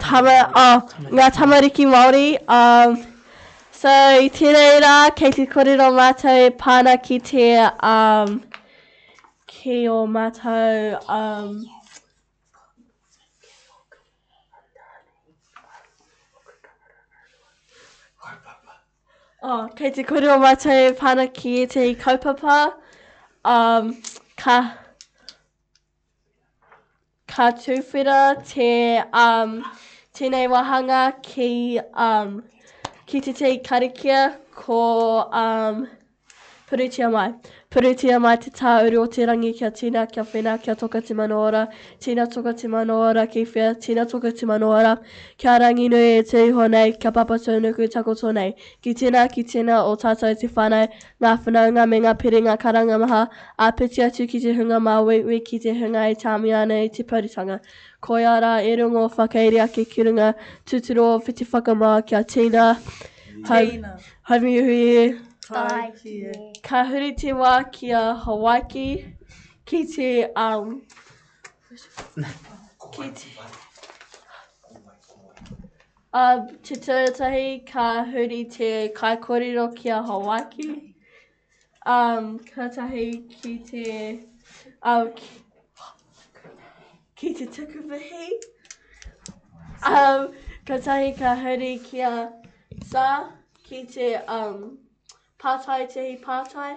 Tama, oh, ngā tamariki Māori. Um, so, i tēnei rā, kei te kōrero mātou e pāna ki te, um, ki o mātou, um, Oh, kei te kōrero mātou e pāna ki te kaupapa, um, ka, Ka tuwhera te um, tēnei wāhanga ki, um, ki te tei karakia ko um, Purutia mai. Purutia mai te tāuru o te rangi kia tina, kia whena, kia toka te mano ora. Tina toka te mano ora ki whea? Tina toka te mano ora kia rangi nui e te iho nei, kia papatūnuku takoto nei, Ki tēnā, ki tēnā o tātou te whānau, ngā whanaunga me ngā piringa karanga maha, āpiti atu ki te hunga māuiui, ki te hunga e tāmia ana e te Poututanga. Koiā rā e rongo whakairi ake ki runga, tūturu o whiti whakamā kia tīna, hai, hai mihi e, tae ki e. Ka huri te wā ki a Hawaiki, ki te, um, ki te. A te tuatahi ka huri te kaikorero ki a Hawaiki, um, katahi ki te, um, ki, ki te tukumihi, um, katahi ka huri ki a Sa, ki te um, pātai, tehi pātai.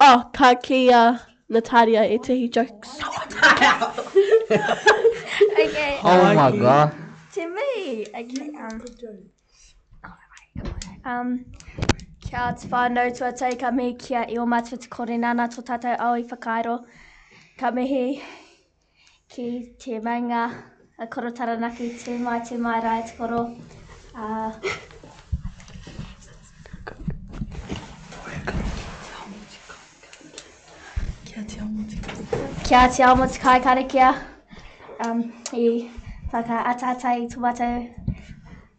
Oh, ka kia Natalia etahi jokes. okay. Oh my god. To me. Okay. Um, um, kia te whānau tuatai ka mihi kia i o mātua te kore nāna tō tātou au i whakairo. Ka mihi Ki te maunga a Koro Taranaki, tū mai, tū mai rā e te koro. Uh, Kia te ao mo te kai karakia um, i whakaataata i tō mātou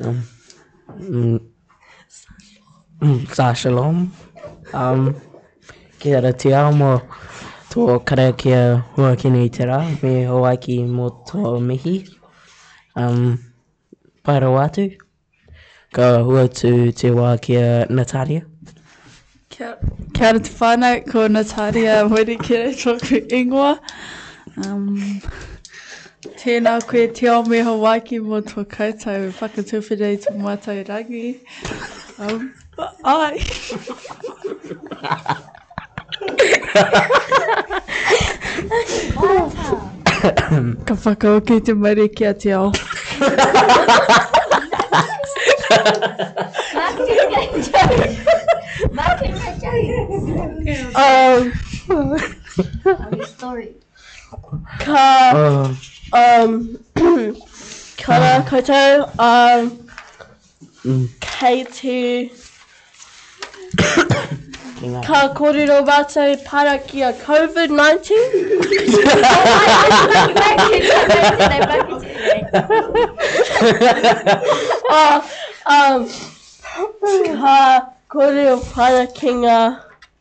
Um, mm, Sa shalom. Um, ki ara te ao mo tō karakia huakina i te rā, me Hawaiki mo tō mihi. Um, pai rawa atu. Ka huatu te wā ki a Natalia. Kia, kia ora te whānau, ko Nataria Moerikere tōku ingoa. Um, tēnā koe te ao me Hawaiki mō tō koutou whakatuwhera i tō mātou rangi. Um, ai. Ka whakaoki te maire ki a Te Ao. Ka um Kia ora koutou. Kei te Ka kōrero mātou para ki a Covid-19? Ka kōrero para ki ngā.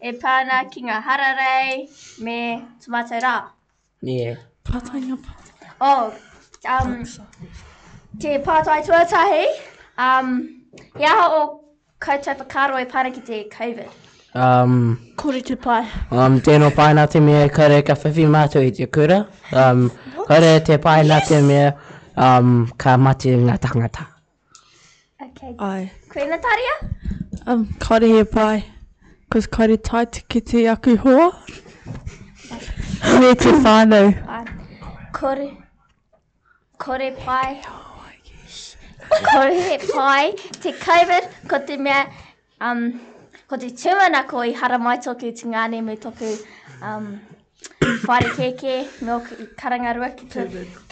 E pā ana ki ngā hararei me te matau rā. Me. Pātai ngā pātai. Oh, um, te pātai tuatahi, um, he aha o koutou whakaaro e pā ana ki te Covid? Um, Kore te pai. Um, tēnō pai nā te mea e kore ka whiwhi mātou i te kura. Um, kore te pai nā te mea um, ka mate ngā tangata. Okay. Ai. Koe na taria? Um, kaore he pai. Koe kaore tai te ki te aku hoa. Koe te whānau. Kore. Kore pai. Kore he pai. Te COVID, ko te mea Um, ko te tūmanako i haramai tōku tingāne me tōku um, whaare kēkē nō Karangarua ki,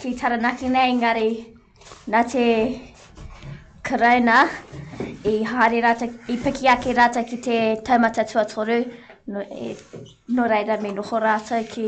ki Taranaki nei, engari nā te karauna i haere rātou, i piki ake rātou ki te taumata tuatoru, no, e, no reira me noho rātou ki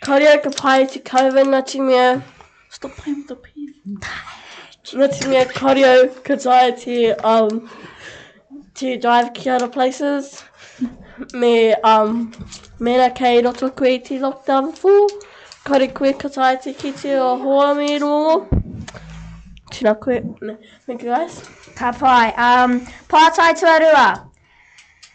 Kāore au ka pae te kāuau nā te mea. Stop playing with the pen. Nā te mea kāore au ka taea te um, te dive ki other places. Me, um, mēnā kei roto koe i te lockdown full, kāore koe ka taea te kite o hoa me rongo. Tēnā koe. Thank you guys. Ka pai. Um, pātai tuarua.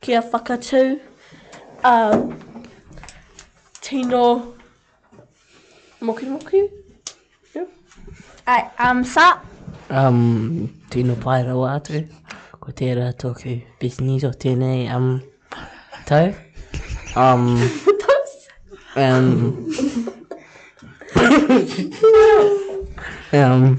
Kia whakatū a Tino Mokimoki. Ai, um, sa. Um, tino pai rawa atu. Ko tērā tōku business o tēnei um, tau. Um, um, um,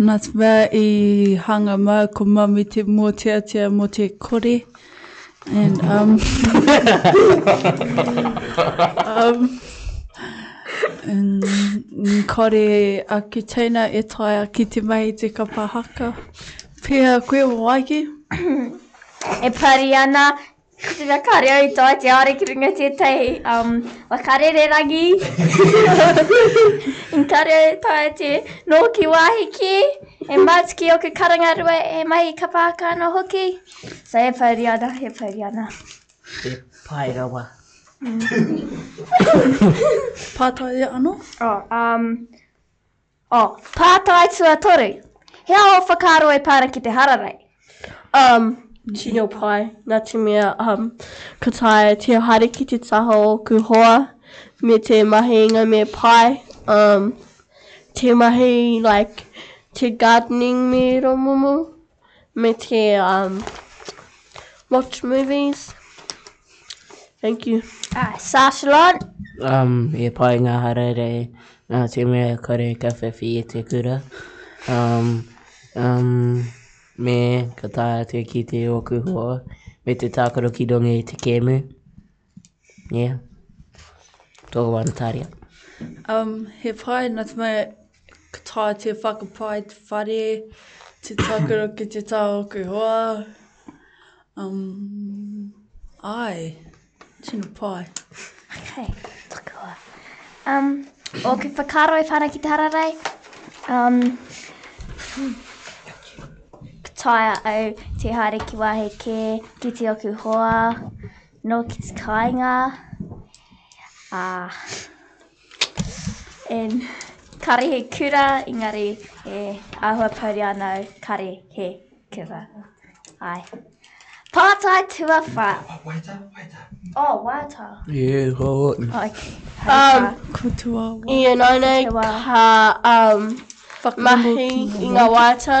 Nā te mea i hanga māu ko Mami te mōteatea mō te kore and um um mm, kore a Kitaina e taea ki te mahi te kapa haka. Pēhea koe Wawaiki? E pari ana Tena ka reo i toa te aare ki runga tetahi um, wakarererangi. In ka reo i toa te no ki wahi ki, e mat ki oku karanga rua e mahi ka paaka ano hoki. So e pouri ana, e pouri ana. E pai rawa. Pātai ia ano? Oh, um, Oh, pātai tuatoru. He aha ō whakaaro e pā ana ki te hararei? Um, tino pai, nā te mea, um, ka taea te haere ki te taha o ōku hoa me te mahinga me pai, um, te mahi, like, te gardening me romumu. Me te um, watch movies. Thank you. Uh, Sashalot. Um, e pai ngā harere nā te mea kare ka whiwhi e te kura. Um, um, me ka tae atu ki te ōku hoa, me te tākaro ki rongo i te kēmu. Yeah. Tō wāna tāria. Um, he pai, nā te mea, ka tā te whakapai, te whare, te takura ki te tā o kui hoa. Um, ai, tino pai. Okay, takua. Um, o ki whakaro e whana ki te hararai, um, ka taia au te haere ki wahe kē, ki te oku hoa, Nō ki te kāinga, ā, e kare he kura, engari e āhua pouri ana au, kare he kura. Āe. Pātai tuawhā. Waiata, waiata. Oh, waiata. Yeah, ko hoki. Hoki. Um, ko tuawhā. Ināinei ka um, mahi i ngā waiata.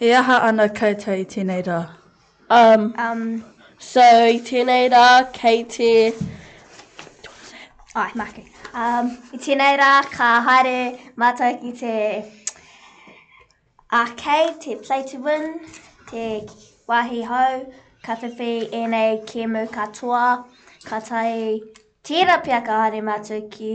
E aha ana koutou i tēnei rā? Um, um, so i tēnei rā kei te... Ai, oh, māku. Um, I tēnei rā ka haere mātou ki te arcade, te play to win, te wāhi hou, ka whiwhi ēnei kēmu katoa, ka tai tērā pia ka haere mātou ki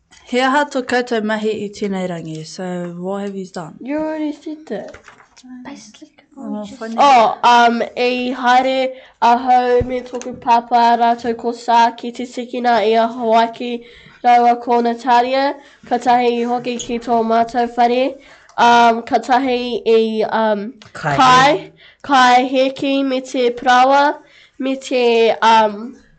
He aha to koutou mahi i tenei rangi, so what have you done? You already said that. Basically, can we Oh, just... whane- Oh, um, i haere ahau me toku pāpā rātou ko Sā ki te tikina i a Hawaiki raua ko Natalia, katahi hoki ki tō mātou whare, um, katahi i, um, Kai. Kai, Kai Hēki me te Parawa, me te, um,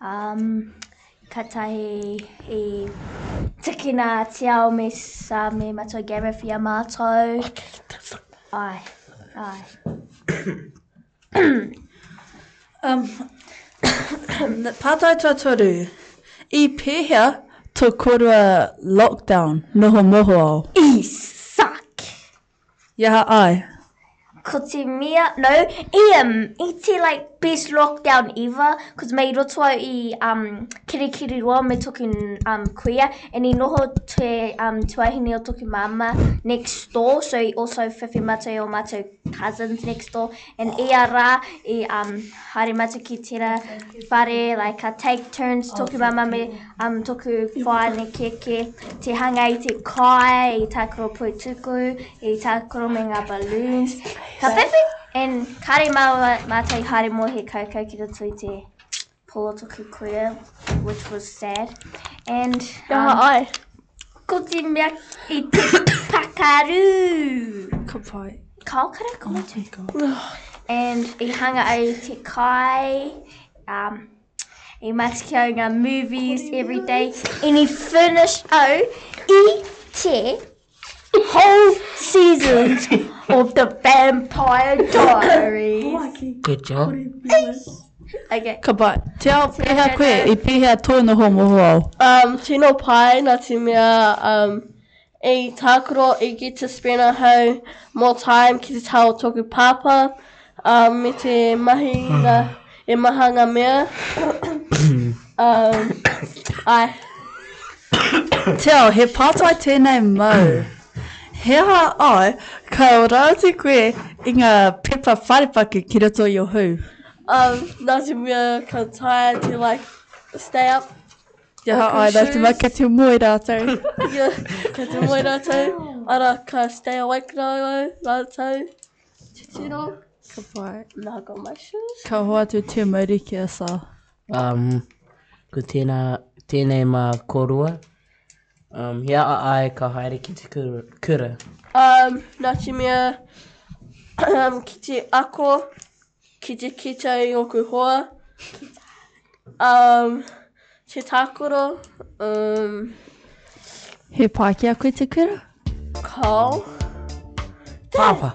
Um, katahi i tikina tiao me sa me mato gareth i a mātou. Ai, ai. um, pātai tuatoru, i pēhea tō korua lockdown noho moho au? I suck! Yaha ai. Ko te mea, no, i um, i te like best lockdown ever, because mei roto au i um, kirikiri roa me toku um, kuia, and i noho te um, tuahine o toku mama next door, so i also whiwhi matou o matou cousins next door, And ia ra i um haere matu ki tera whare like a take turns oh, toku mama me um toku whaane keke te hanga i te kai i ta koro pui tuku i ta koro me nga balloons ka pepe and kare ma ma tai haere mo he kai kai ki roto i te polotuku koia, which was sad. And, Kia um, ai. Ko te mea i te pakaru. Ka pai. Ka okara ko oh te. And i hanga ai te kai. Um, i matiki au ngā movies every day. And i finish au i te Whole seasons of the Vampire Diaries. Good job. Okay. Ka pai. Te ao, pēhea koe? I pēhea tōna homohoao? Um, tino pai, na te mea, um, i tākaro, i get to spend ahau more time ki te tao o tōku pāpā. Ā, me te mahi i ngā, e maha ngā mea, ā, āe. Te ao, he pātai tēnei māu. He aha āe, ka ora atu koe i ngā pepa wharepaku ki roto i o hū? Ā, nā te mea ka taea te like, stay up. Te aha āe, nā te mea kei te moe rātou. Ia, kei te moe rātou, arā, ka stay awake rātou. Titiro. Ka pai. Nā ko my shoes. Ka hoatu te mauri ki a Sal. Um, ko tēnā, tēnei mā korua. Um, hea a ai ka haere ki te kura? Um, nā te mea, um, ki te ako. Ki te kite i oku hoa umm te takoro umm. He pai ki a koe te kura? Kao. Papa.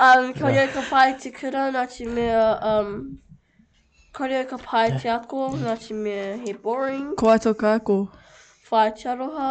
Umm ko ia ka pai te kura na te mea umm ko ia ka pai te ako na te mea he boring. Ko a to ka ako. Whai te aroha.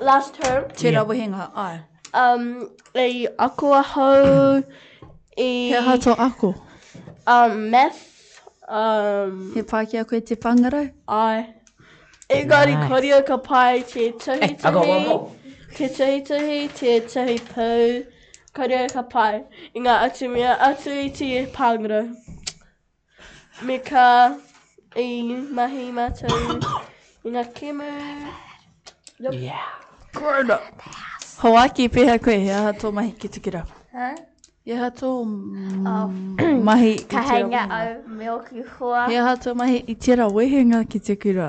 last term. Tērā wehenga, āe. Um, i ako ahau i... He aha tō ako? Um, math. Um, He Pākehā koe te pāngarau? Āe. Engari nice. koria ka pai te tuhi eh, tuhi, te tuhi tuhi, te tuhi pau, koria ka pai i ngā atu mea atu i te pāngarau. Me ka i mahi mātou i ngā kēmu. Yep. Yeah. Grown up. Hoaki, pēhea koe? He aha tō mahi ki te kura? Huh? He aha tō oh. mahi i te Ka hei ngā au me oku hoa. He aha tō mahi i tērā wehenga ki te kura?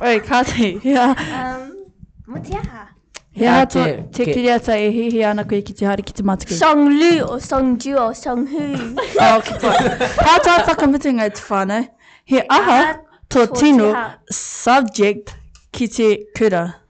Oi, kāti, he aha? Um, mo te aha? He aha te, te ke... kiriata e hihi ana koe ki te haere ki te matuku? Song Lu o Song Ju o Song Hu. oh, ki pa. Tātou whakamutunga i te whānau. He aha tō tino subject ki te kura?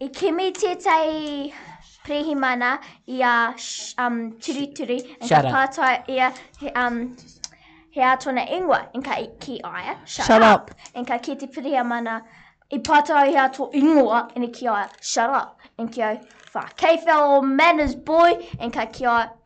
I kimi tētahi pirihimana i a um, Turituri, and Shut ka up. pātai ia he, um, he ā tōna ingoa, and ka i- ki a ia, shut, Shut up. And ka ki te pirihimana, i pātai ai he ā tō ingoa, and i ki a ia, shut up, and ki au, whā, kei whea o manners boy, and ka ki a ia,